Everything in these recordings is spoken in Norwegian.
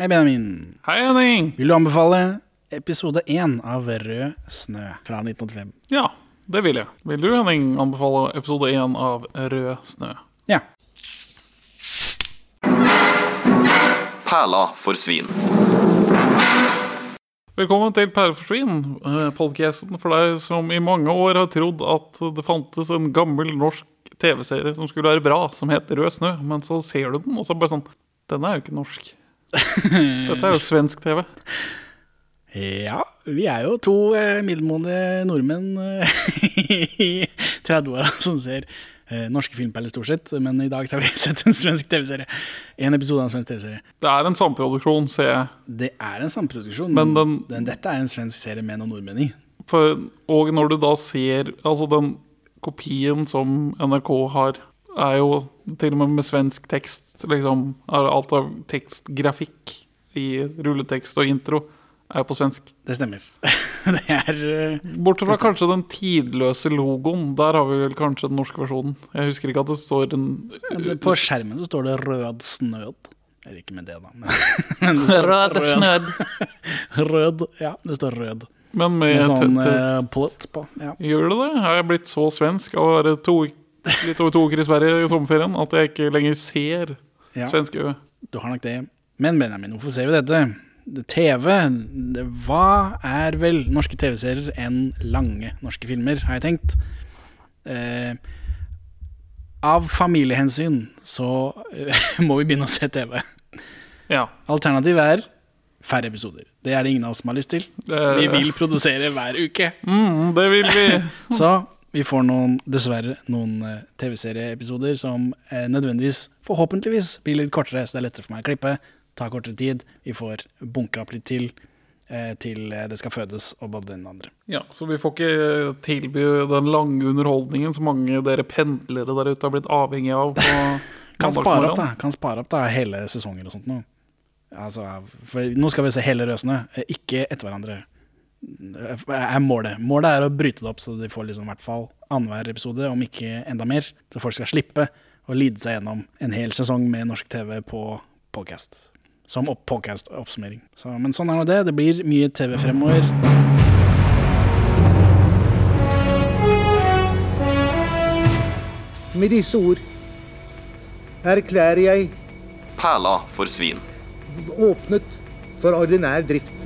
Hei, Benjamin. Hei, Henning. Vil du anbefale episode én av Rød snø fra 1985? Ja, det vil jeg. Vil du, Henning, anbefale episode én av Rød snø? Ja. Perla for svin. Velkommen til Perle for svin, podcasten for deg som i mange år har trodd at det fantes en gammel norsk TV-serie som skulle være bra, som het Rød snø, men så ser du den, og så bare sånn Den er jo ikke norsk. Dette er jo svensk TV. Ja, vi er jo to eh, middelmådige nordmenn eh, i 30-åra som ser eh, norske filmperler stort sett, men i dag så har vi sett en svensk TV-serie. En episode av en svensk TV-serie. Det er en samproduksjon, ser jeg. Det er en samproduksjon, Men men, den- dette er en svensk serie med noen nordmenn i. For, og når du da ser Altså, den kopien som NRK har, er jo til og med med svensk tekst. Liksom alt av tekstgrafikk i rulletekst og intro er på svensk. Det stemmer. det er eh, Bortsett fra kanskje den tidløse logoen. Der har vi vel kanskje den norske versjonen. Jeg husker ikke at det står en På skjermen så står det 'rød snød'. Eller ikke med det, da. Men, det Rød snød. Rød. Ja, det står rød. Men med, Med sånn uh, på. Ja. Gjør det det? Har jeg blitt så svensk av å være to, litt over to uker i Sverige i sommerferien at jeg ikke lenger ser Ja. svenske ø? Du har nok det. Men Benjamin, hvorfor ser vi dette? TV, det, hva er vel norske TV-serier enn lange norske filmer, har jeg tenkt. Eh, av familiehensyn så eh, må vi begynne å se TV. Ja. Alternativet er færre episoder. Det er det ingen av oss som har lyst til. Vi vil produsere hver uke. Mm, det vil vi. Så vi får noen, dessverre noen eh, TV-serieepisoder som eh, nødvendigvis, forhåpentligvis, blir litt kortere, så det er lettere for meg å klippe. Ta kortere tid. Vi får bunkra opp litt til eh, til det skal fødes, og både den og andre. Ja, Så vi får ikke tilby den lange underholdningen som mange dere pendlere der ute har blitt avhengig av. Kan spare opp, da. Kan spare opp da hele sesonger og sånt nå. Altså, nå skal vi se hele Røsene, ikke etter hverandre. Er målet. Målet er å bryte det opp, så de får liksom i hvert fall annenhver episode, om ikke enda mer. Så folk skal slippe å lide seg gjennom en hel sesong med norsk TV på podcast. Som opp podcast-oppsummering. Så, men sånn er nå det. Det blir mye TV fremover. Med disse ord erklærer jeg Perla for svin. åpnet for ordinær drift.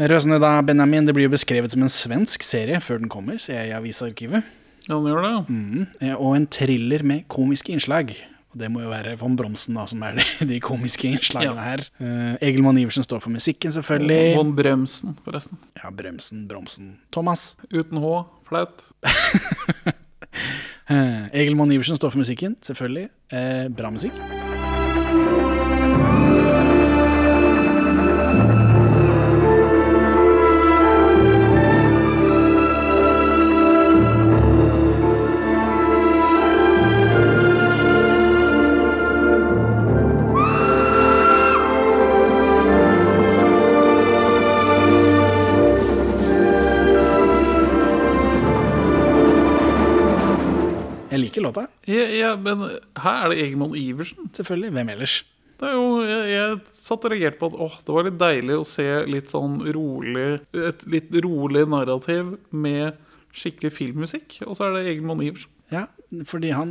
Røsene da, Benjamin, det blir jo beskrevet som en svensk serie før den kommer, ser jeg i avisarkivet. Ja, den gjør det. Mm, eh, og en thriller med komiske innslag. Og det må jo være von Bromsen da, som er de, de komiske innslagene Ja. her. Uh, Egil Mann Iversen står for musikken, selvfølgelig. Von Bremsen, forresten. Ja, Bremsen, Bromsen. Thomas. Uten H. Flaut. uh, Egil Mann Iversen står for musikken, selvfølgelig. Uh, bra musikk. Ja, ja, men her er det Egemon Iversen. selvfølgelig. Hvem ellers? Det er jo, jeg, jeg satt og reagerte på at åh, det var litt deilig å se litt sånn rolig Et litt rolig narrativ med skikkelig filmmusikk. Og så er det Egemon Iversen. Ja, fordi han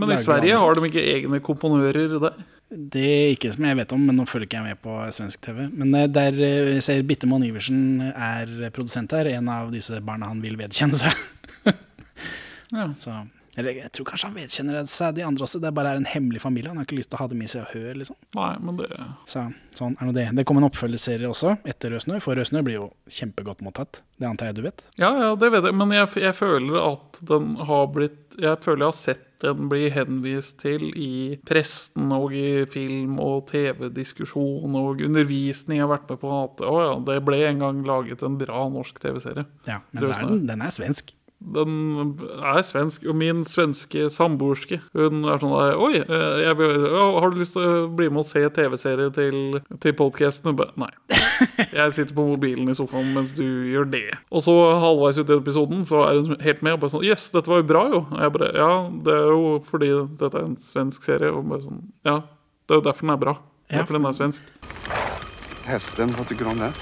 Men i Sverige har de ikke egne komponører der. Det er ikke som jeg vet om, men nå følger ikke jeg med på svensk TV. Men eh, der eh, jeg ser Bittemann Iversen er produsent her, en av disse barna han vil vedkjenne seg. Ja. Så, eller jeg tror kanskje han vedkjenner seg de andre også, det bare er en hemmelig familie. Han har ikke lyst til å ha dem i seg og høre, liksom. Nei, men det Så sånn er nå det. Det kom en oppfølgerserie også, etter Rødsnø. for Rødsnø blir jo kjempegodt mottatt. Det antar jeg du vet. Ja, ja, det vet jeg. Men jeg, jeg føler at den har blitt Jeg føler jeg har sett den bli henvist til i pressen og i film- og TV-diskusjon og undervisning. Jeg har vært med på at å ja, det ble en gang laget en bra norsk TV-serie. Ja, men er den, den er svensk. Den er svensk, og min svenske samboerske Hun er sånn der Oi, eh, jeg, har du lyst til å bli med og se TV-serie til, til podkasten? Nei. Jeg sitter på mobilen i sofaen mens du gjør det. Og så halvveis ut i episoden så er hun helt med og bare sånn Jøss, dette var jo bra, jo. Og jeg bare Ja, det er jo fordi dette er en svensk serie. Og bare sånn Ja. Det er jo derfor den er bra. Ja. Derfor den er svensk. Hesten, hva tykker du om den?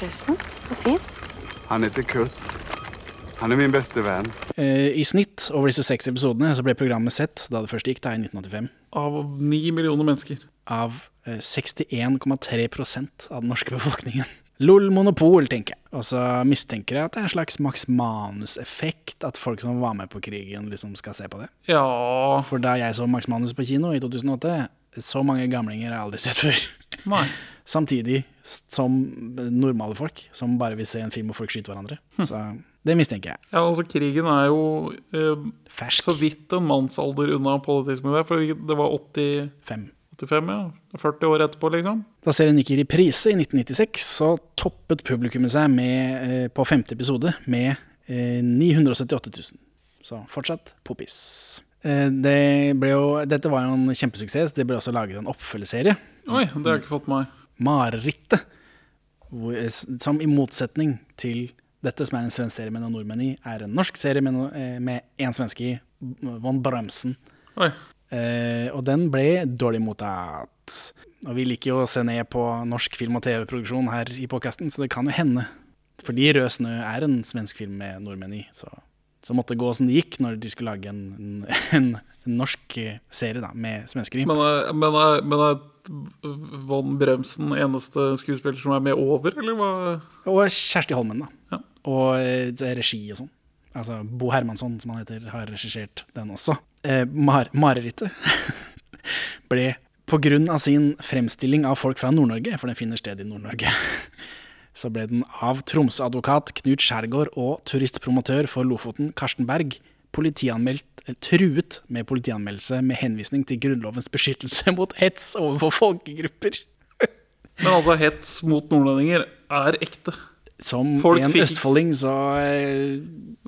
Förresten, Fin. fint. Han heter Kurt. Han er min beste venn. Eh, I snitt over disse seks episodene så ble programmet sett, da det først gikk, da i 1985, Av ni millioner mennesker. av eh, 61,3% av den norske befolkningen. LOL monopol, tenker jeg. Og så mistenker jeg at det er en slags Max Manus-effekt, at folk som var med på krigen, liksom skal se på det. Ja For da jeg så Max Manus på kino i 2008, så mange gamlinger har jeg aldri sett før. Nei. Samtidig som normale folk, som bare vil se en film hvor folk skyter hverandre. Så det mistenker jeg. Ja, altså Krigen er jo eh, Fersk. så vidt en mannsalder unna på det tidspunktet. For det var 85. 85, ja. 40 år etterpå, liksom. Da serien gikk i reprise i 1996, så toppet publikummet seg med, eh, på femte episode med eh, 978 000. Så fortsatt poppis. Eh, det jo, dette var jo en kjempesuksess. Det ble også laget en oppfølgerserie, Oi, det har jeg ikke fått med meg. 'Marerittet'. eh, Som i motsetning til dette, som er en svensk serie med noen nordmenn i, er en norsk serie med, no, eh, med én svenske i, Von Bremsen. Eh, og den ble dårlig mottatt. Og vi liker jo å se ned på norsk film- og TV-produksjon her i podkasten, så det kan jo hende. Fordi 'Rød snø' er en svensk film med nordmenn i, så, så måtte det gå som det gikk når de skulle lage en, en, en norsk eh, serie da, med svensker i. Men er, men er, men er Von Bremsen eneste skuespiller som er med over, eller hva? Og Kjersti Holmen, da. Ja. Og eh, regi og sånn. Altså Bo Hermansson, som han heter, har regissert den også. Eh, Mar Marerittet ble av sin fremstilling av folk fra Nord-Norge, for den finner sted i Nord-Norge, så ble den av Tromsø-advokat Knut Skjærgård og turistpromotør for Lofoten, Karsten Berg, politianmeldt, truet med politianmeldelse med henvisning til Grunnlovens beskyttelse mot hets overfor folkegrupper. Men altså, hets mot nordlendinger er ekte. Som Folk en fikk- østfolding, så eh,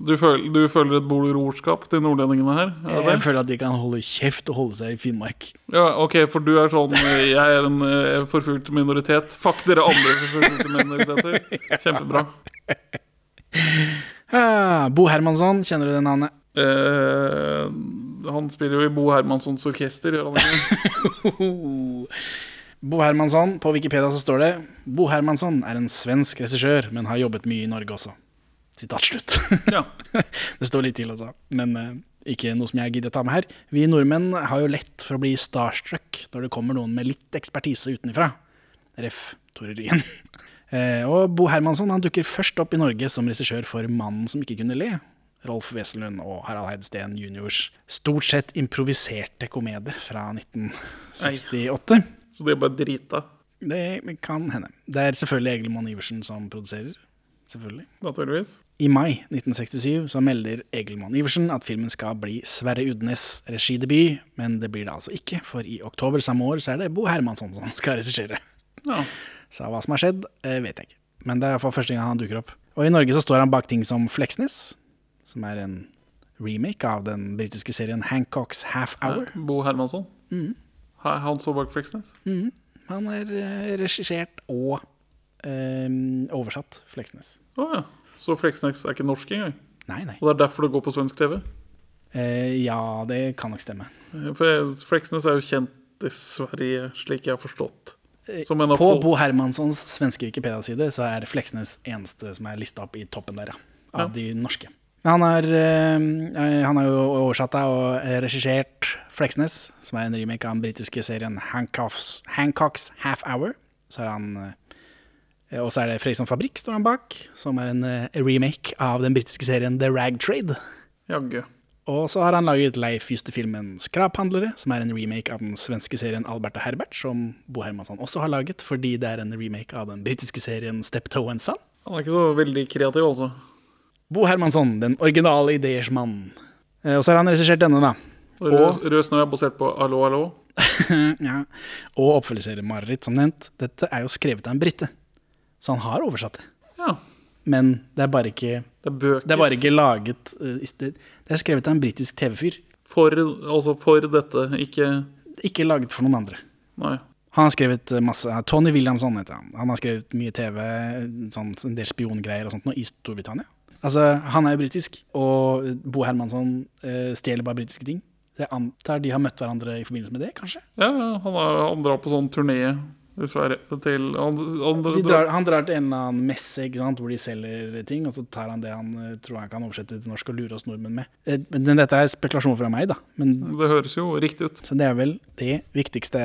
Du føler, du føler et brorskap til nordlendingene her? Er det Jeg det? føler at de kan holde kjeft og holde seg i Finnmark. Ja, ok, for du er sånn Jeg er en eh, forfulgt minoritet. Fuck dere andre forfulgte minoriteter. Kjempebra. Ah, Bo Hermansson, kjenner du det navnet? Eh, han spiller jo i Bo Hermanssons orkester, gjør han ikke? Bo Hermansson, på Wikipedia så står det Bo Hermansson er en svensk regissør, men har jobbet mye i Norge også. Sitat slutt. Ja. det står litt til også, men uh, ikke noe som jeg gidder ta med her. Vi nordmenn har jo lett for å bli starstruck når det kommer noen med litt ekspertise utenfra. Ref. Tore Ryen. uh, og Bo Hermansson han dukker først opp i Norge som regissør for 'Mannen som ikke kunne le'. Rolf Wesenlund og Harald Heidsten juniors stort sett improviserte komedie fra 1968. Så de er bare drita, Det kan hende. Det er selvfølgelig Egil Mann Iversen som produserer. Selvfølgelig. naturligvis. I mai 1967 så melder Egil Monn Iversen at filmen skal bli Sverre Udnes regidebut, men det blir det altså ikke, for i oktober samme år så er det Bo Hermansson som skal regissere. Ja. Så hva som har skjedd, eh, vet jeg ikke. Men det er iallfall første gang han dukker opp. Og i Norge så står han bak ting som Fleksnes, som er en remake av den britiske serien Hancocks Half Hour. Bo Hermansson. Hæ, Han står bak Fleksnes? Han er eh, regissert og eh, oversatt Fleksnes. Å ja. Så Fleksnes er ikke norsk engang? Nei, nei. Og det er derfor det går på svensk TV? Eh, ja, det kan nok stemme. For Fleksnes er jo kjent i Sverige, slik jeg har forstått. Som en av På folk- Bo Hermanssons svenske Wikipedia-side så er Fleksnes eneste som er lista opp i toppen der, ja. Av de norske. Han er, eh, han er jo oversatt av og regissert Fleksnes, som er en remake av den britiske serien Hancocks, Hancocks Half Hour. Så er han eh, Og så er det Freyson Fabrikk står han bak, som er en eh, remake av den britiske serien The Rag Trade. Jaggu. Og så har han laget Leif Juste-filmen Skraphandlere, som er en remake av den svenske serien Albert og Herbert, som Bo Hermansson også har laget, fordi det er en remake av den britiske serien Steptoe and Son. Han er ikke så veldig kreativ, altså. Bo Hermansson, den originale ideers mann. Eh, Og så har han regissert denne, da. Og Rød, snø er basert på Hallo, hallo. ja. Og oppfølgerserien Mareritt, som nevnt. Dette er jo skrevet av en brite, så han har oversatt det. Ja. Men det er bare ikke, Det er bøker det er bare ikke laget eh, Det er skrevet av en britisk TV-fyr, for, altså for dette, ikke ikke laget for noen andre. Nei. Han har skrevet eh, masse Tony Williamson heter han. Han har skrevet mye TV, sånn, en del spiongreier og sånt nå, i Storbritannia. Altså, Han er jo britisk, og Bo Hermansson eh, stjeler bare britiske ting. Så jeg antar de har møtt hverandre i forbindelse med det, kanskje? Ja, han, er, han drar på sånn turné dessverre til han, han, drar, han drar til en eller annen messe ikke sant, hvor de selger ting, og så tar han det han eh, tror han kan oversette til norsk og lure oss nordmenn med. Eh, Men dette er spekulasjon fra meg, da. Men, Det høres jo riktig ut. så det er vel det viktigste.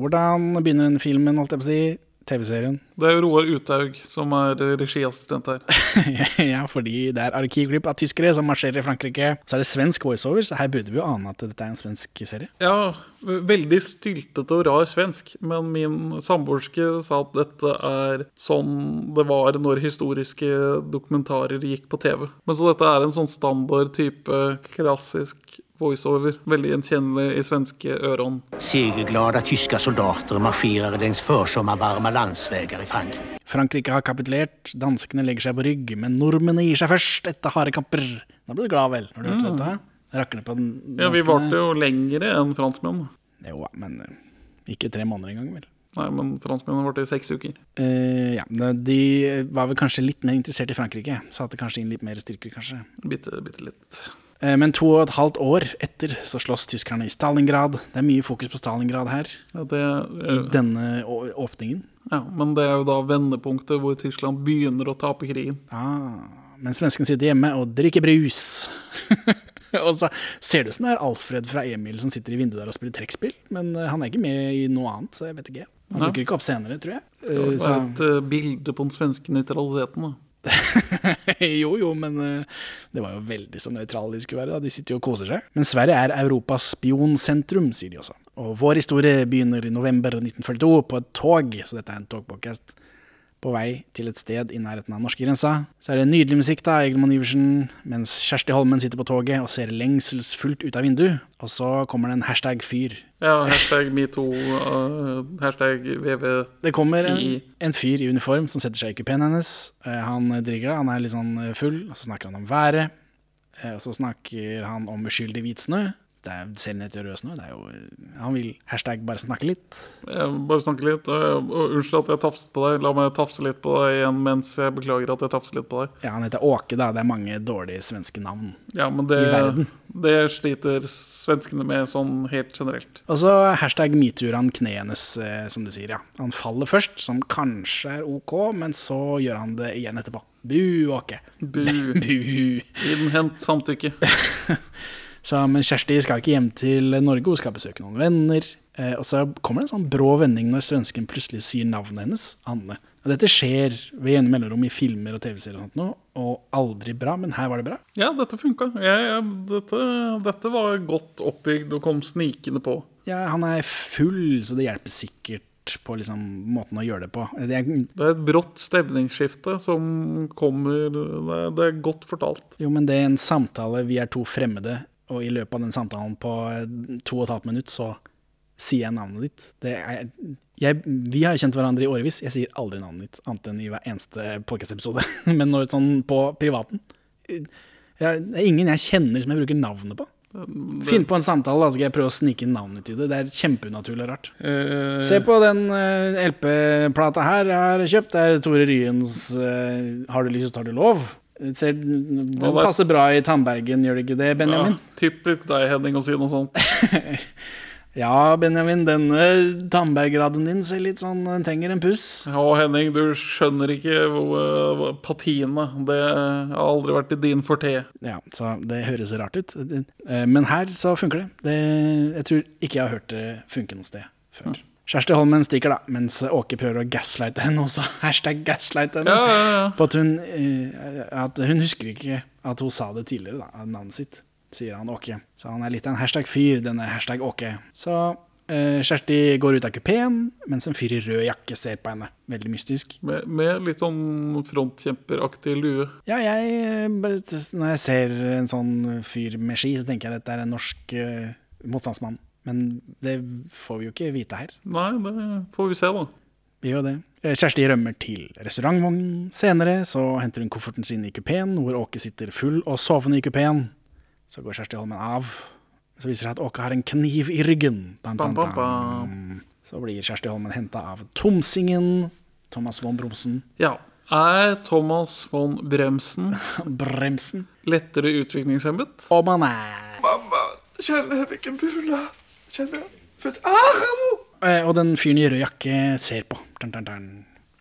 Hvordan begynner den filmen, holdt jeg på å si? TV-serien. Det er jo Roar Uthaug som er regiassistent her. ja, fordi det er arkivklipp av tyskere som marsjerer i Frankrike. Så er det svensk voiceover, så her burde vi jo ane at dette er en svensk serie. Ja, veldig styltete og rar svensk, men min samboerske sa at dette er sånn det var når historiske dokumentarer gikk på TV. Men så dette er en sånn standard type klassisk voiceover. Veldig gjenkjennelig i svenske øron. Segerglade tyske soldater marsjerer langs försommarvarma landsveier i Frankrike. Frankrike har kapitulert, danskene legger seg på rygg, men nordmennene gir seg først etter harde kamper. Da blir du glad, vel, når du hørte dette? Rakner på den Ja, Vi varte jo lengre enn franskmenn. Jo, men eh, ikke tre måneder engang, vel. Nei, men franskmennene varte i seks uker. Eh, ja, de var vel kanskje litt mer interessert i Frankrike. Satte kanskje inn litt mer styrker, kanskje. Bitte, bitte litt. Eh, Men to og et halvt år etter så slåss tyskerne i Stalingrad. Det er mye fokus på Stalingrad her, Ja, det, i denne åpningen. ja, men det er jo da vendepunktet hvor Tyskland begynner å tape krigen. Ah, men svensken sitter hjemme og drikker brus. og så ser det ut som det er Alfred fra Emil som sitter i vinduet der og spiller trekkspill, men eh, han er ikke med i noe annet, så jeg vet ikke. Han dukker ikke opp senere, tror jeg. Det skal var så- et uh, bilde på den svenske nøytraliteten. da. jo, jo, men eh, det var jo veldig så nøytrale de skulle være. Da. De sitter jo og koser seg. Men Sverige er Europas spionsentrum, sier de også. Og vår historie begynner i november 1942 på et tog, så dette er en togpodcast. På vei til et sted i nærheten av norskegrensa. Så er det nydelig musikk da, Egelmann Iversen, mens Kjersti Holmen sitter på toget og ser lengselsfullt ut av vinduet. Og så kommer det en hashtag fyr. Ja, hashtag metoo, uh, hashtag VV. Det kommer en, en fyr i uniform som setter seg i kupeen hennes. Uh, Han drikker det, han er litt sånn full, og så snakker han om været. Uh, Og så snakker han om uskyldig hvit snø. Det er serien heter Røs nå. Det er jo, han vil hashtag bare snakke litt. Jeg bare snakke litt. unnskyld at jeg tafset på deg. La meg tafse litt på deg igjen mens jeg beklager at jeg tafser litt på deg. Ja, Han heter Åke, da. Det er mange dårlige svenske navn. Ja, men det, I verden. det sliter svenskene med sånn helt generelt. Og så hashtag metoo han kneet hennes, eh, som du sier. ja. Han faller først, som kanskje er ok, men så gjør han det igjen etterpå. Bu, Åke. Bu. Bu. Innhent samtykke. Så, men Kjersti skal ikke hjem til Norge, hun skal besøke noen venner. Eh, og så kommer det en sånn brå vending når svensken plutselig sier navnet hennes, Anne. Og dette skjer ved gjennom mellomrom i filmer og TV-serier og sånt noe, og aldri bra, men her var det bra. Ja, dette funka. Dette, dette var godt oppbygd og kom snikende på. Ja, han er full, så det hjelper sikkert på liksom måten å gjøre det på. Det er, Det er et brått stemningsskifte som kommer Det er, det er godt fortalt. jo, men det er en samtale, vi er to fremmede, og i løpet av den samtalen på eh, to og et halvt minutt, så sier jeg navnet ditt. Det er, jeg, vi har kjent hverandre i årevis. Jeg sier aldri navnet ditt, annet enn i hver eneste podcast-episode. Men når sånn på privaten jeg, Det er ingen jeg kjenner som jeg bruker navnet på. Finn på en samtale, da skal jeg prøve å snike inn navnet til det. Det er kjempeunaturlig og rart. Uh, Se på den uh, LP-plata her jeg har kjøpt. Det er Tore Ryens uh, 'Har du lyst, tar du lov'. Ser, den passer bra i tannbergen, gjør det ikke det, Benjamin? Ja, typisk deg, Henning, å si noe sånt. Ja, Benjamin, denne tannbergraden din ser litt sånn Den trenger en puss. Ja, Henning, du skjønner ikke hvor, hvor Patine. Det har aldri vært i din forte. Ja, så det høres rart ut. Eh, Men her så funker det. det. Jeg tror ikke jeg har hørt det funke noe sted før. Kjersti Holmen stikker, da, mens Åke prøver å gaslighte henne også. Hashtag gaslighte henne. Ja, ja, ja. På at hun, eh, at hun husker ikke at hun sa det tidligere, da, av navnet sitt, sier han Åke. Så han er litt av en hashtag fyr, denne hashtag Åke. Så eh, Kjersti går ut av kupeen, mens en fyr i rød jakke ser på henne. Veldig mystisk. Med, med litt sånn frontkjemperaktig lue. Ja, jeg, eh, når jeg ser en sånn fyr med ski, så tenker jeg at dette er en norsk eh, motstandsmann. Men det får vi jo ikke vite her. Nei, det får vi se, da. Vi gjør det. Eh, Kjersti rømmer til restaurantvognen. Senere så henter hun kofferten sin i kupeen, hvor Åke sitter full og sovende i kupeen. Så går Kjersti Holmen av. Så viser det seg at Åke har en kniv i ryggen. Bam, bam, Bam. Så blir Kjersti Holmen henta av Tomsingen. Thomas von Bromsen. Ja. Er Thomas von Bremsen Bremsen. lettere utviklingshemmet? Om han er Kjenner hvilken bula. Kjenner ah! Eh, og den fyren i rød jakke ser på. Dun, dun, dun.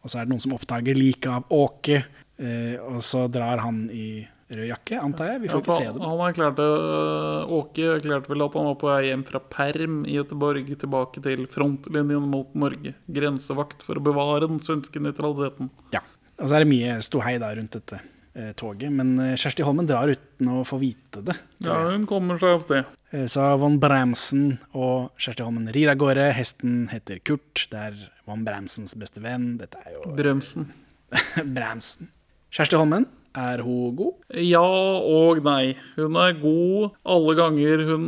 Og så er det noen som oppdager liket av Åke, eh, og så drar han i rød jakke, antar jeg. Vi får ikke se det. Han erklærte, øh, Åke erklærte vel at han var på vei hjem fra perm i Göteborg tilbake til frontlinjen mot Norge. Grensevakt for å bevare den svenske nøytraliteten. Ja. Og så er det mye ståhei da rundt dette eh, toget. Men eh, Kjersti Holmen drar uten å få vite det. Ja, hun kommer seg av sted. Eh, Så von Bramsen og Kjersti Holmen rir av gårde. Hesten heter Kurt. Det er von Bramsens beste venn. Dette er jo Bremsen. Bramsen. Kjersti Holmen, er hun god? Ja og nei. Hun er god alle ganger hun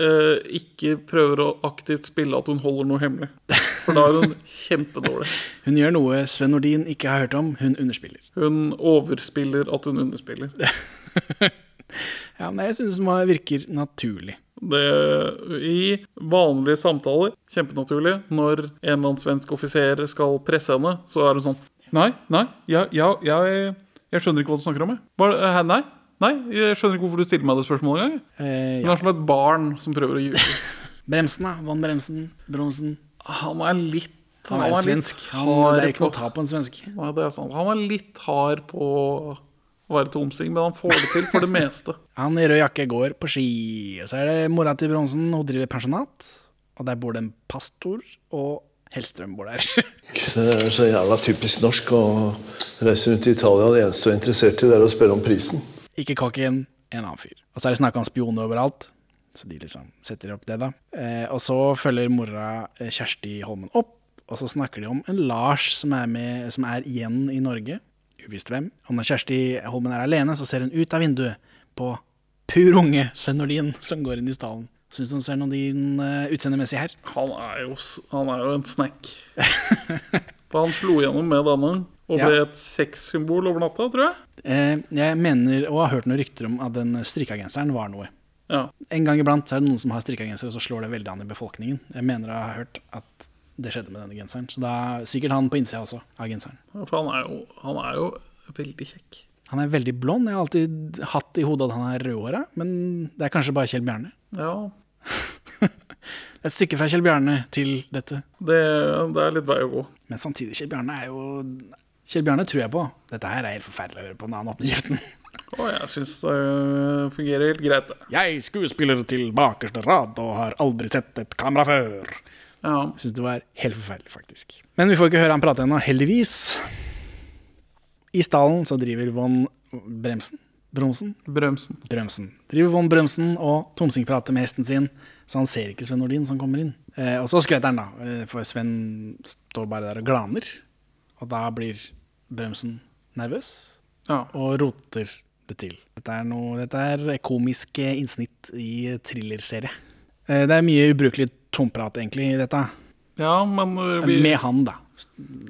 eh, ikke prøver å aktivt spille at hun holder noe hemmelig. For da er hun kjempedårlig. Hun gjør noe Sven Nordin ikke har hørt om. Hun underspiller. Hun overspiller at hun underspiller. Ja, men jeg syns det virker naturlig. Det, I vanlige samtaler, kjempenaturlig, når en eller annen svensk offiser skal presse henne, så er hun sånn Nei, nei, jeg, jeg, jeg, jeg skjønner ikke hva du snakker om. jeg. Hva, nei, nei, jeg skjønner ikke hvorfor du stiller meg det spørsmålet engang. jeg.» Eh, Hun ja. er som et barn som prøver å ljuge. Bremsen, da. Von Bremsen. Bromsen. Han er litt Han er litt svensk. Han, det er ikke noe å ta på en svensk. Nei, det er sant. Han er litt hard på å være tomsing, men han får det til for det meste. Han i rød jakke går på ski. Og så er det mora til Bronsen. Hun driver pensjonat. Og der bor det en pastor, og Hellstrøm bor der. Det er så jævla typisk norsk å reise rundt i Italia. Det eneste du er interessert i, det er å spørre om prisen. ikke kokken, en annen fyr. Og så er det snakk om spioner overalt. Så de liksom setter opp det, da. Eh, og så følger mora eh, Kjersti Holmen opp, og så snakker de om en Lars som er, med, som er igjen i Norge. Uvisst hvem. Og når Kjersti Holmen er alene, så ser hun ut av vinduet på pur unge Sven Nordin som går inn i stallen. Syns hun ser noe din uh, utseendemessig her? Han er jo, han er jo en snack. For han slo gjennom med denne og Ja. ble et sexsymbol over natta, tror jeg. Eh, jeg mener, og har hørt noen rykter om at den strikkagenseren var noe. Ja. En gang iblant så er det noen som har strikkagenser, og så slår det veldig an i befolkningen. Jeg mener jeg har hørt at det skjedde med denne genseren. Så da er sikkert han på innsida også av genseren. For han er jo, han er jo veldig kjekk. Han er veldig blond. Jeg har alltid hatt i hodet at han er rødhåra, men det er kanskje bare Kjell Bjarne. Ja, Et stykke fra Kjell Bjarne til dette. det, det er litt vei å gå. Men samtidig, Kjell Bjarne er jo Kjell Bjarne tror jeg på. Dette her er helt forferdelig å høre på når han åpner kjeften. Og jeg syns det fungerer helt greit, det. Jeg skuespiller til bakerste rad og har aldri sett et kamera før. Ja. Jeg syns det var helt forferdelig, faktisk. Men vi får ikke høre han prate ennå, heldigvis. I stallen så driver von Bremsen Bromsen? Bremsen. Bremsen. Driver von Bremsen og tomsingprater med hesten sin, så han ser ikke Sven Nordin som kommer inn. Eh, og så skvetter han, da, eh, for Sven står bare der og glaner. Og da blir Bremsen nervøs Ja. og roter det til. Dette er, noe, dette er komiske innsnitt i thrillerserie. Eh, det er mye ubrukelig tomprat, egentlig, i dette. ja, men vi, Med han, da.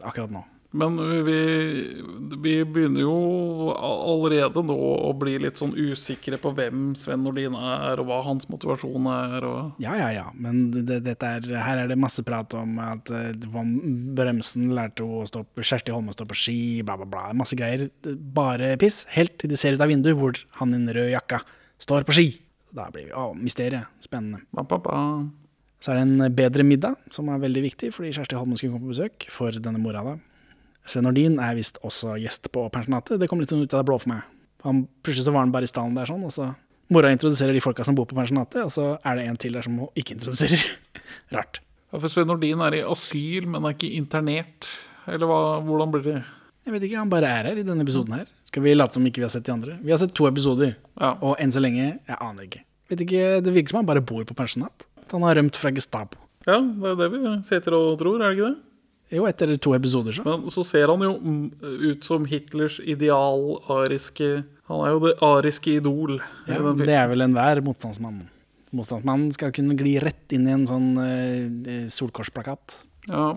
Akkurat nå. men vi, vi begynner jo allerede nå å bli litt sånn usikre på hvem Sven Nordin er, og hva hans motivasjon er. Og Ja, ja, ja. Men det, er, her er det masse prat om at eh, von Bremsen lærte å stå på Kjersti Holme stå på ski, bla, bla, bla. Masse greier. Bare piss. Helt til de ser ut av vinduet hvor han i den røde jakka står på ski. Da blir vi Å, mysteriet. Spennende. ba, ba, ba. Så er det en bedre middag, som er veldig viktig, fordi Kjersti Holmen skulle komme på besøk for denne mora da. Sven Nordin er visst også gjest på pensjonatet. Det kom litt ut av det blå for meg. Han, plutselig så var han bare i stallen der sånn, og så Mora introduserer de folka som bor på pensjonatet, og så er det en til der som hun ikke introduserer. Rart. Ja, for Sven Nordin er i asyl, men er ikke internert. Eller hva, hvordan blir det? Jeg vet ikke, han bare er her i denne episoden her. Skal vi late som ikke vi har sett de andre? Vi har sett to episoder, Ja. og enn så lenge, jeg aner ikke. Vet ikke, Det virker som han bare bor på pensjonat. At han har rømt fra Gestapo. ja, det er det vi sitter og tror, er det ikke det? Jo, etter to episoder, så. Men så ser han jo mm, ut som Hitlers ideal-ariske Han er jo det ariske idol. Ja, det er vel enhver motstandsmann. Motstandsmannen skal kunne gli rett inn i en sånn uh, solkorsplakat. Ja.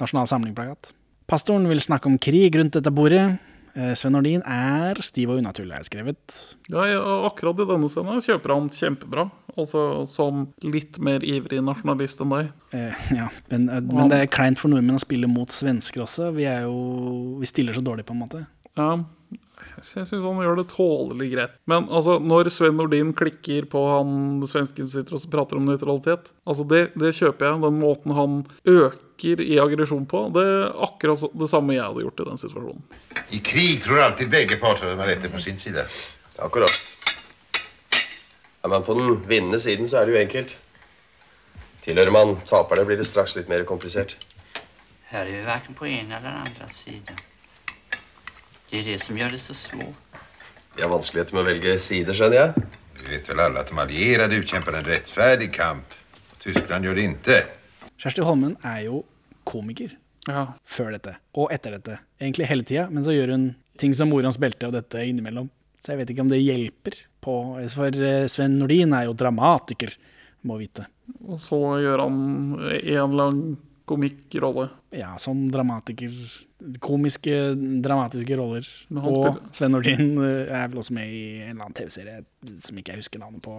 Nasjonal samling-plakat. Pastoren vil snakke om krig rundt dette bordet. Eh, Sven Nordin er stiv og unaturlig, har jeg skrevet. Ja, akkurat i denne scenen kjøper han kjempebra. Altså som litt mer ivrig nasjonalist enn deg. Eh, ja, men, eh, men det er kleint for nordmenn å spille mot svensker også. Vi er jo Vi stiller så dårlig, på en måte. Ja, Jeg syns han gjør det tålelig greit. Men altså, når Sven Nordin klikker på han svensken sitter og prater om nøytralitet, altså det, det kjøper jeg. Den måten han øker i aggresjon på, det er akkurat det samme jeg hadde gjort i den situasjonen. I krig tror alltid begge parter de har rett på sin side. Akkurat. Er man på den vinnende siden, så er det jo enkelt. Tilhører man taperne, blir det straks litt mer komplisert. Her er vi verken på en eller andre side. Det er det som gjør det så svårt. De har vanskeligheter med å velge side, skjønner jeg. Vi vet vel alle at de allierte utkjemper en rettferdig kamp. Tyskland gjør det ikke. Kjersti Holmen er jo komiker Ja. før dette, og etter dette. Egentlig hele tida, men så gjør hun ting som Morans belte og dette innimellom. Så jeg vet ikke om det hjelper på For eh, Sven Nordin er jo dramatiker, må vite. Og så gjør han en lang komikkrolle. Ja, som dramatiker. Komiske, dramatiske roller. Og Sven Nordin eh, er vel også med i en eller annen TV-serie som ikke jeg husker navnet på.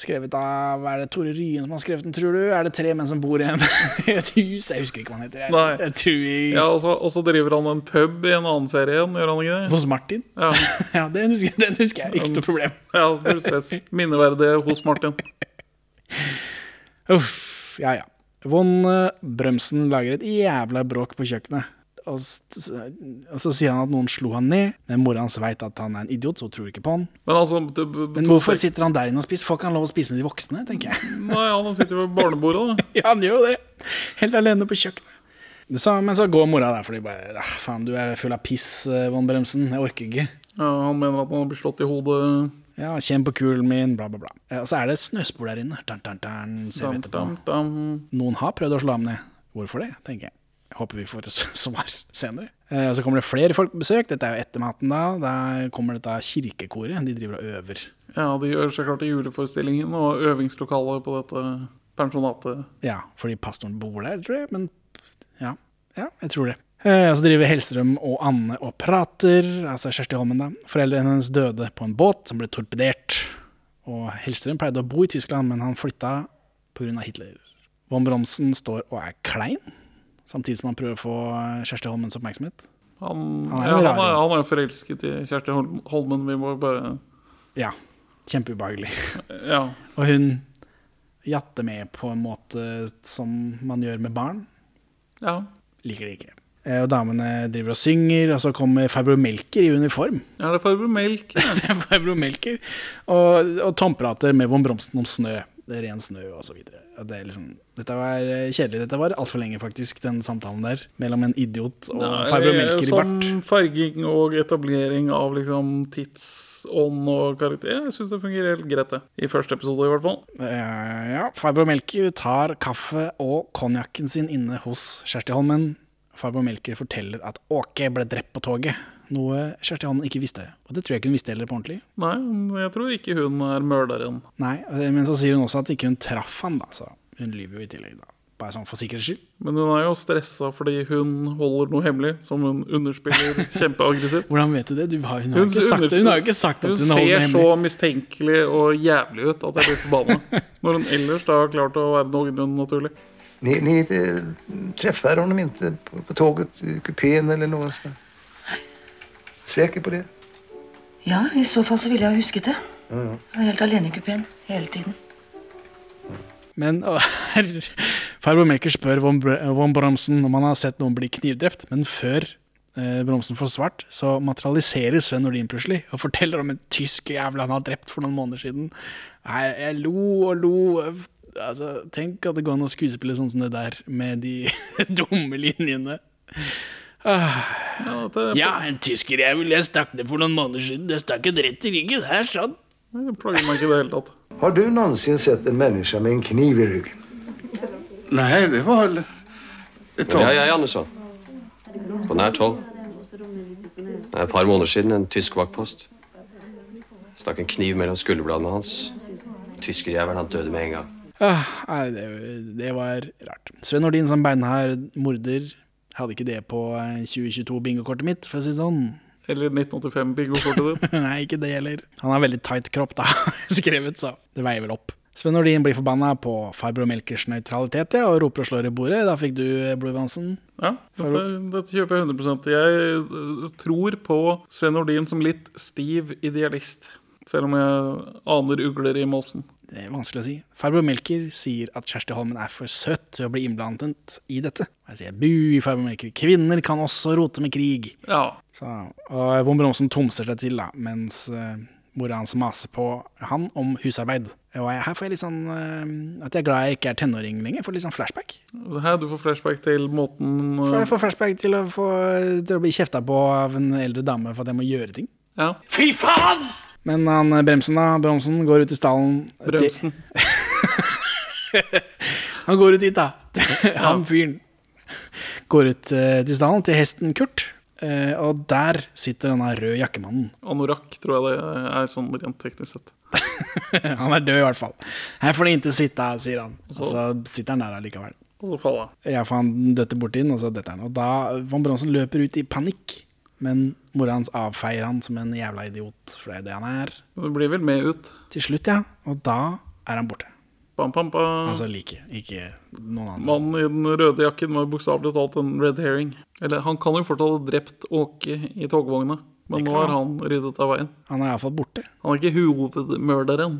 Skrevet av Er det Tore Ryen som har skrevet den, tror du? Er det tre menn som bor i en, et hus? Jeg husker ikke hva han heter. Jeg, jeg Ja, og så, driver han en pub i en annen serie igjen, gjør han ikke det? Hos Martin? Ja, Ja, den husker, den husker jeg. Ikke noe problem. ja. Minneverdig hos Martin. Uff, ja ja. Von eh, Brømsen lager et jævla bråk på kjøkkenet. Og, og så sier han at noen slo han ned, men mora hans veit at han er en idiot, så hun tror ikke på han. Men altså det, Men hvorfor sitter han der inne og spiser? Får ikke han lov å spise med de voksne, tenker jeg. Nei, han sitter ved barnebordet, da. Ja, han gjør jo det. Helt alene på kjøkkenet. Det sa, men så går mora der fordi bare ah, Faen, du er full av piss, eh, Von Bremsen. Jeg orker ikke. Ja, han mener at han har blitt slått i hodet. Ja, kjenn på kulen min, bla, bla, bla. Eh, Og så er det et snøspor der inne. Dun, dun, dun, ser vi etterpå. Noen har prøvd å slå ham ned. Hvorfor det, tenker jeg. Jeg håper vi får et svar senere. Eh, og så kommer det flere folk på besøk. Dette er jo etter maten da. Der kommer dette kirkekoret. De driver og øver. Ja, de gjør seg klart til juleforestillingen og øvingslokalet på dette pensjonatet. Ja, fordi pastoren bor der, tror jeg. Men ja, ja jeg tror det. Eh, og så driver Hellstrøm og Anne og prater. Altså Kjersti Holmen, da. Foreldrene hennes døde på en båt som ble torpedert. Og Hellstrøm pleide å bo i Tyskland, men han flytta pga. Hitler. Von Bronsen står og er klein, samtidig som han prøver å få Kjersti Holmens oppmerksomhet. Han, Han er ja, jo han, er, han er forelsket i Kjersti Holmen. Vi må bare Ja, kjempeubehagelig. Ja. Og hun jatter med på en måte som man gjør med barn. ja. Liker det ikke. Eh, Og damene driver og synger, og så kommer farbror Melker i uniform. Ja, det er farbror Melker. Det er farbror Melker. Og, og tomprater med von Bromsen om snø. Det er ren snø, og så videre. Det liksom, dette var eh, kjedelig. Dette var altfor lenge, faktisk, den samtalen der. Mellom en idiot og farbror Melker i bart. Som farging og etablering av liksom tidsånd og karakter. Jeg syns det fungerer helt greit, det. I første episode, i hvert fall. Eh, ja, farbror Melker tar kaffe og konjakken sin inne hos Kjersti Holmen. Farbror Melker forteller at Åke ble drept på toget, noe Kjersti Holmen ikke visste. Og det tror jeg ikke hun visste heller på ordentlig. Nei, jeg tror ikke hun er morderen. Nei, eh, Men så sier hun også at ikke hun traff han, da. Så hun lyver jo i tillegg, da. Bare sånn for sikkerhets skyld. Men hun er jo stressa fordi hun holder noe hemmelig, som hun underspiller kjempeaggressivt. Hvordan vet du det? Du har, hun, har hun, sagt, det. hun har jo ikke sagt at hun, Hun holder Hun ser så mistenkelig og jævlig ut at jeg blir forbanna. Når hun ellers da har klart å være noenlunde naturlig. Ni, ni träffar träffade honom inte på, på tåget, i kupén eller någonstans? Säker på det? Ja, i så fall så ville jeg ha husket det. Jeg var helt alene i kupeen hele tiden. Men Melker spør von, von Bromsen om han har sett noen bli knivdrept. Men før eh, Bromsen får svart, så materialiserer Sven Nordin plutselig og forteller om en tysk jævel han har drept for noen måneder siden. Nei, jeg lo og lo. Altså, tenk at det går an å skuespille sånn som det der, med de dumme linjene. Ah. Ja, en tysker jeg ville stakk det for noen måneder siden. Det stakk en rett i ryggen. Det er sånn. det plager meg ikke i det hele tatt. Har du noensinne sett en menneske med en kniv i ryggen? Nei, det var vel et tag. Ja, ja, Andersson. På nær tolv. Det er et par måneder siden en tysk vaktpost. Stakk en kniv mellom skulderbladene hans. Tyskerjævelen, han døde med en gang. Ah, nei, det, det var rart. Sven Nordin som beinhard morder hadde ikke det på eh, 2022-bingokortet mitt, for å si det sånn. Eller 1985-bingokortet ditt. Nei, ikke det heller. Han har veldig tight kropp, da, skrevet, så det veier vel opp. Sven Nordin blir forbanna på Farbro Melkers nøytralitet ja, og roper og slår i bordet. Da fikk du eh, Blue Ja, dette, dette kjøper jeg 100% Jeg øh, tror på Sven Nordin som litt stiv idealist. Selv om jeg aner ugler i måsen. Det er vanskelig å si. Farbror Melker sier at Kjersti Holmen er for søt til å bli innblandet i dette. Jeg sier bu, Farbror Melker. Kvinner kan også rote med krig. Ja. Så, og Von Bronsen tomser seg til, da, mens uh, mora hans maser på han om husarbeid. Og jeg, her får jeg litt sånn uh, at jeg er glad jeg ikke er tenåring lenger. Får litt sånn flashback. Her, du får flashback til måten uh... jeg får flashback til å, få, til å bli kjefta på av en eldre dame for at jeg må gjøre ting. Ja. Fy faen! Men han eh, Bremsen, da, Bronsen, går ut i stallen Bremsen. Han går ut dit, da. Han fyren går ut eh, til stallen til hesten Kurt. eh, og der sitter denne røde jakkemannen. Anorakk, tror jeg det er sånn rent teknisk sett. han er død, i hvert fall. Her får de ikke sitte, sier han. Og så sitter han der allikevel. Og så faller han. Ja, for han døtter borti den, og så detter han. Og da Von Bronsen løper ut i panikk. Men mora hans avfeier han som en jævla idiot, for det er det han er. Det blir vel med ut. Til slutt, ja. Og da er han borte. Bam, bam, bam. Altså like, ikke noen andre. Mannen i den røde jakken var bokstavelig talt en red herring. Eller han kan jo fortsatt ha drept Åke i togvogna, men nå har han ryddet av veien. Han er iallfall borte. Han er ikke hovedmørderen.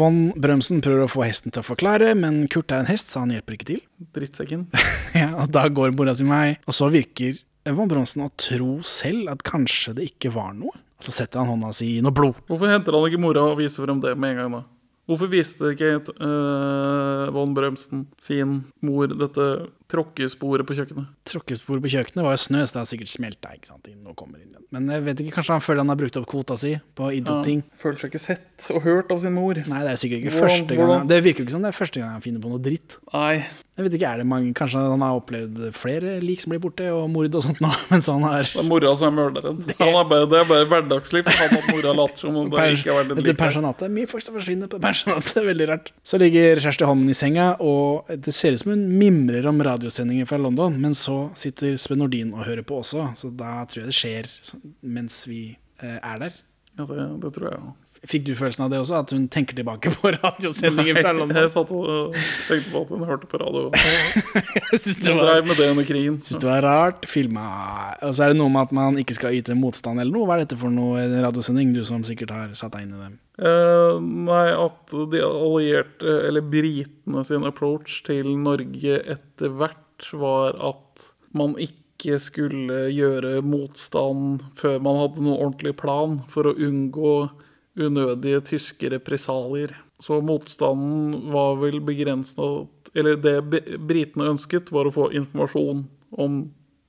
Von Brømsen prøver å få hesten til å forklare, men Kurt er en hest, så han hjelper ikke til. Drittsekken. ja, og da går mora si meg, og så virker Von Bronsen å tro selv at kanskje det ikke var noe. Så setter han hånda si i noe blod. Hvorfor henter han ikke mora og viser frem det med en gang da? Hvorfor viste ikke uh, Von Brømsen sin mor dette tråkkesporet på kjøkkenet? Tråkkesporet på kjøkkenet var jo snø, så det har sikkert smelta. ikke sant? Inn og kommer inn igjen. Men jeg vet ikke, kanskje han føler han har brukt opp kvota si på idiotting. føler seg ikke sett og hørt av sin mor. Nei, det er sikkert ikke Hvordan- første gang Han, Det virker jo ikke som det er første gang han finner på noe dritt. Nei. Jeg vet ikke, er det mange, Kanskje han har opplevd flere lik som blir borte, og mord og sånt nå, mens han har Det er mora som er morderen. Han er bare, det er bare hverdagsliv for han at mora later som om det ikke har vært en Etter lik pensjonatet. Mye folk som forsvinner på pensjonatet. Veldig rart. Så ligger Kjersti Holmen i senga, og det ser ut som hun mimrer om radiosendinger fra London, men så sitter Sven Nordin og hører på også, så da tror jeg det skjer mens vi eh, er der. Ja, det, det tror jeg òg. Fikk du følelsen av det også, at hun tenker tilbake på radiosendinger fra London? Jeg satt og tenkte på at hun hørte på radio. Hun drev med det under krigen. Syns det var rart. Filma Og så er det noe med at man ikke skal yte motstand eller noe. Hva er dette for noe en radiosending, du som sikkert har satt deg inn i det? Eh, nei, at de allierte, eller britene sin approach til Norge etter hvert var at man ikke skulle gjøre motstand før man hadde noen ordentlig plan for å unngå unødige tyske represalier. Så motstanden var vel begrenset Eller det britene ønsket, var å få informasjon om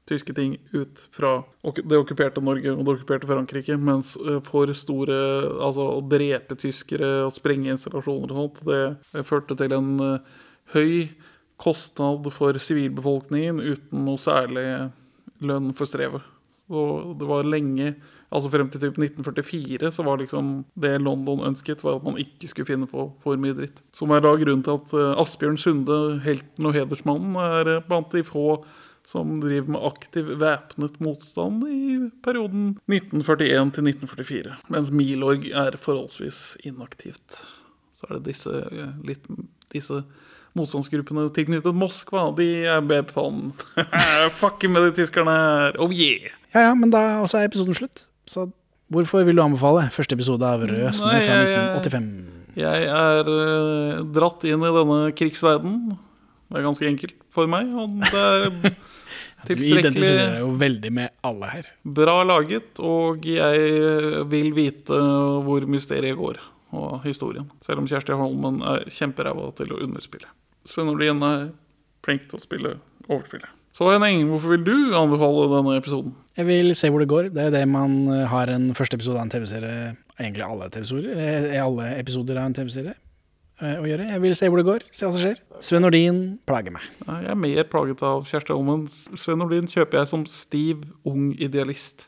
tyske ting ut fra det okkuperte Norge og det okkuperte Frankrike, mens for store Altså å drepe tyskere og sprenge installasjoner og sånt, det førte til en høy kostnad for sivilbefolkningen uten noe særlig lønn for strevet. Og det var lenge Altså frem til typ 1944 så var liksom det London ønsket, var at man ikke skulle finne på for mye dritt. Som er da grunnen til at eh, Asbjørn Sunde, helten og hedersmannen, er eh, blant de få som driver med aktiv væpnet motstand i perioden 1941 til 1944. Mens Milorg er forholdsvis inaktivt. Så er det disse, eh, litt, disse motstandsgruppene tilknyttet Moskva. De er han. Fucke med de tyskerne her. Oh yeah! Ja ja, men da også er episoden slutt. Så hvorfor vil du anbefale første episode av Rød snø Nei, fra jeg- jeg- 1985? Jeg er uh, dratt inn i denne krigsverden. Det er ganske enkelt for meg. Og det er Du identifiserer jo veldig med alle her. bra laget, og jeg vil vite hvor mysteriet går, og historien. Selv om Kjersti Holmen er kjemperæva til å underspille. Sven Nordin er flink til å spille overspillet. Så Henning, hvorfor vil du anbefale denne episoden? Jeg vil se hvor det går. Det er det man eh, har en første episode av en TV-serie Egentlig alle eh, Alle episoder av en TV-serie eh, å gjøre. Jeg vil se hvor det går. Se hva som skjer. Sven Nordin plager meg. Jeg er mer plaget av Kjersti Holmen. Sven Nordin kjøper jeg som stiv, ung idealist.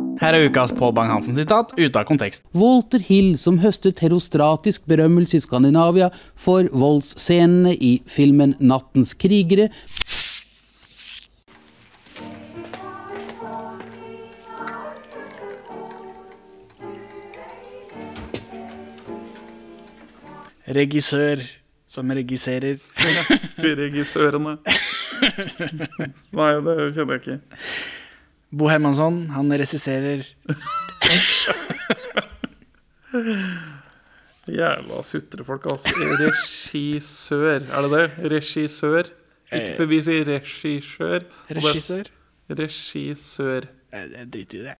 Her er ukas Pål Bang-Hansen-sitat ute av kontekst. Walter Hill, som høstet herostratisk berømmelse i Skandinavia for voldsscenene i filmen Nattens krigere, Regissør som regisserer. Regissørene. Nei, det kjenner jeg ikke. Bo Hermansson, han regisserer. Jævla sutrefolk, altså. Regissør, er det det? Regissør? Ikke for vi sier regissør. Regissør? Regissør. Jeg driter i det.